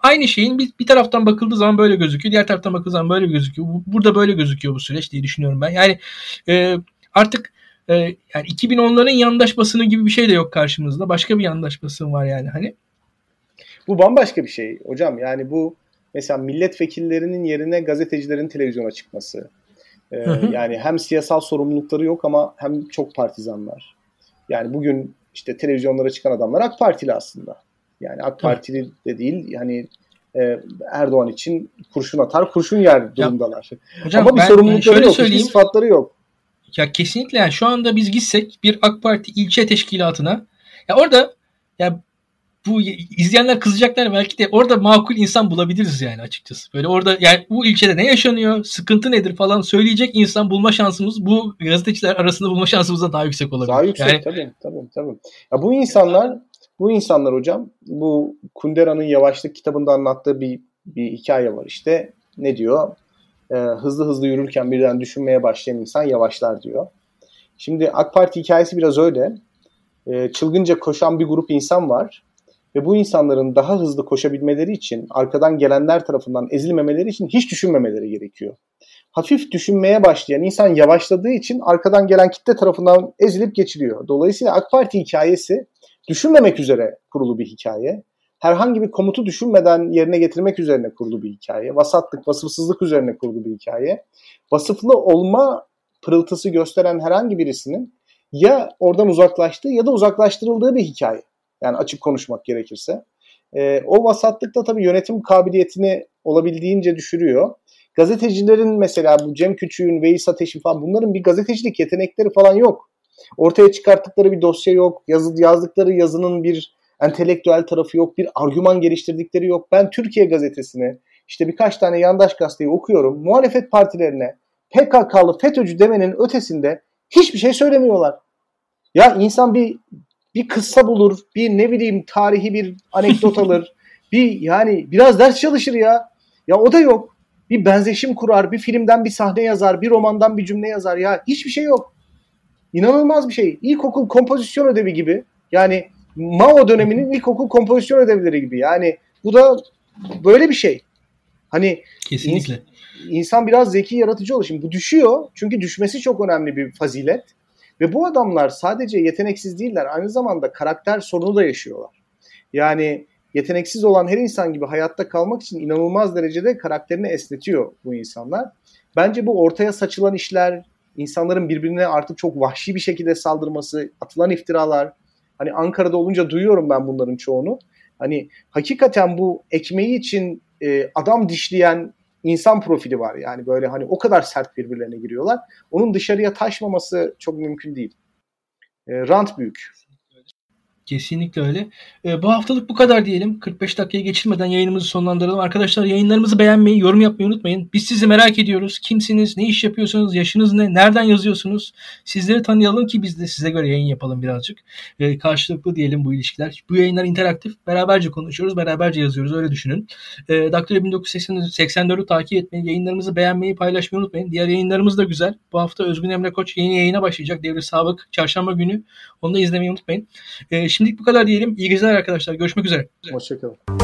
aynı şeyin bir, bir taraftan bakıldığı zaman böyle gözüküyor, diğer taraftan bakıldığı zaman böyle gözüküyor. Burada böyle gözüküyor bu süreç diye düşünüyorum ben. Yani e, artık e, yani 2010'ların yandaş basını gibi bir şey de yok karşımızda. Başka bir yandaş basın var yani hani. Bu bambaşka bir şey hocam. Yani bu mesela milletvekillerinin yerine gazetecilerin televizyona çıkması. Ee, hı hı. Yani hem siyasal sorumlulukları yok ama hem çok partizanlar. Yani bugün işte televizyonlara çıkan adamlar AK Partili aslında. Yani AK Partili de değil yani e, Erdoğan için kurşun atar, kurşun yer durumdalar. Hocam, ama bir ben, sorumlulukları şöyle yok, söyleyeyim. hiçbir sıfatları yok. Ya kesinlikle yani şu anda biz gitsek bir AK Parti ilçe teşkilatına ya orada ya bu izleyenler kızacaklar belki de orada makul insan bulabiliriz yani açıkçası. Böyle orada yani bu ilçede ne yaşanıyor, sıkıntı nedir falan söyleyecek insan bulma şansımız bu gazeteciler arasında bulma şansımız daha yüksek olabilir. Daha yüksek yani, tabii tabii tabii. Ya bu insanlar bu insanlar hocam bu Kundera'nın Yavaşlık kitabında anlattığı bir bir hikaye var işte. Ne diyor? Ee, hızlı hızlı yürürken birden düşünmeye başlayan insan yavaşlar diyor. Şimdi AK Parti hikayesi biraz öyle. Ee, çılgınca koşan bir grup insan var ve bu insanların daha hızlı koşabilmeleri için arkadan gelenler tarafından ezilmemeleri için hiç düşünmemeleri gerekiyor. Hafif düşünmeye başlayan insan yavaşladığı için arkadan gelen kitle tarafından ezilip geçiliyor. Dolayısıyla AK Parti hikayesi düşünmemek üzere kurulu bir hikaye. Herhangi bir komutu düşünmeden yerine getirmek üzerine kurulu bir hikaye. Vasatlık, vasıfsızlık üzerine kurulu bir hikaye. Vasıflı olma pırıltısı gösteren herhangi birisinin ya oradan uzaklaştığı ya da uzaklaştırıldığı bir hikaye. Yani açık konuşmak gerekirse. E, o vasatlık da tabii yönetim kabiliyetini olabildiğince düşürüyor. Gazetecilerin mesela bu Cem Küçük'ün, Veys Ateş'in falan bunların bir gazetecilik yetenekleri falan yok. Ortaya çıkarttıkları bir dosya yok. Yazı, yazdıkları yazının bir entelektüel tarafı yok. Bir argüman geliştirdikleri yok. Ben Türkiye gazetesini işte birkaç tane yandaş gazeteyi okuyorum. Muhalefet partilerine PKK'lı FETÖ'cü demenin ötesinde hiçbir şey söylemiyorlar. Ya insan bir bir kıssa bulur, bir ne bileyim tarihi bir anekdot alır. bir yani biraz ders çalışır ya. Ya o da yok. Bir benzeşim kurar, bir filmden bir sahne yazar, bir romandan bir cümle yazar ya. Hiçbir şey yok. İnanılmaz bir şey. İlkokul kompozisyon ödevi gibi. Yani Mao döneminin ilkokul kompozisyon ödevleri gibi. Yani bu da böyle bir şey. Hani Kesinlikle. In, insan biraz zeki yaratıcı olur. Şimdi bu düşüyor. Çünkü düşmesi çok önemli bir fazilet. Ve bu adamlar sadece yeteneksiz değiller, aynı zamanda karakter sorunu da yaşıyorlar. Yani yeteneksiz olan her insan gibi hayatta kalmak için inanılmaz derecede karakterini esnetiyor bu insanlar. Bence bu ortaya saçılan işler, insanların birbirine artık çok vahşi bir şekilde saldırması, atılan iftiralar. Hani Ankara'da olunca duyuyorum ben bunların çoğunu. Hani hakikaten bu ekmeği için e, adam dişleyen insan profili var. Yani böyle hani o kadar sert birbirlerine giriyorlar. Onun dışarıya taşmaması çok mümkün değil. E, rant büyük. Kesinlikle öyle. E, bu haftalık bu kadar diyelim. 45 dakikaya geçirmeden yayınımızı sonlandıralım. Arkadaşlar yayınlarımızı beğenmeyi, yorum yapmayı unutmayın. Biz sizi merak ediyoruz. Kimsiniz, ne iş yapıyorsunuz, yaşınız ne, nereden yazıyorsunuz? Sizleri tanıyalım ki biz de size göre yayın yapalım birazcık. E, karşılıklı diyelim bu ilişkiler. Bu yayınlar interaktif. Beraberce konuşuyoruz, beraberce yazıyoruz. Öyle düşünün. E, Daktilo 1984'ü takip etmeyi, yayınlarımızı beğenmeyi, paylaşmayı unutmayın. Diğer yayınlarımız da güzel. Bu hafta Özgün Emre Koç yeni yayına başlayacak. Devri Sabık çarşamba günü. Onu da izlemeyi unutmayın. E, Şimdilik bu kadar diyelim. İyi geceler arkadaşlar. Görüşmek üzere. Hoşçakalın.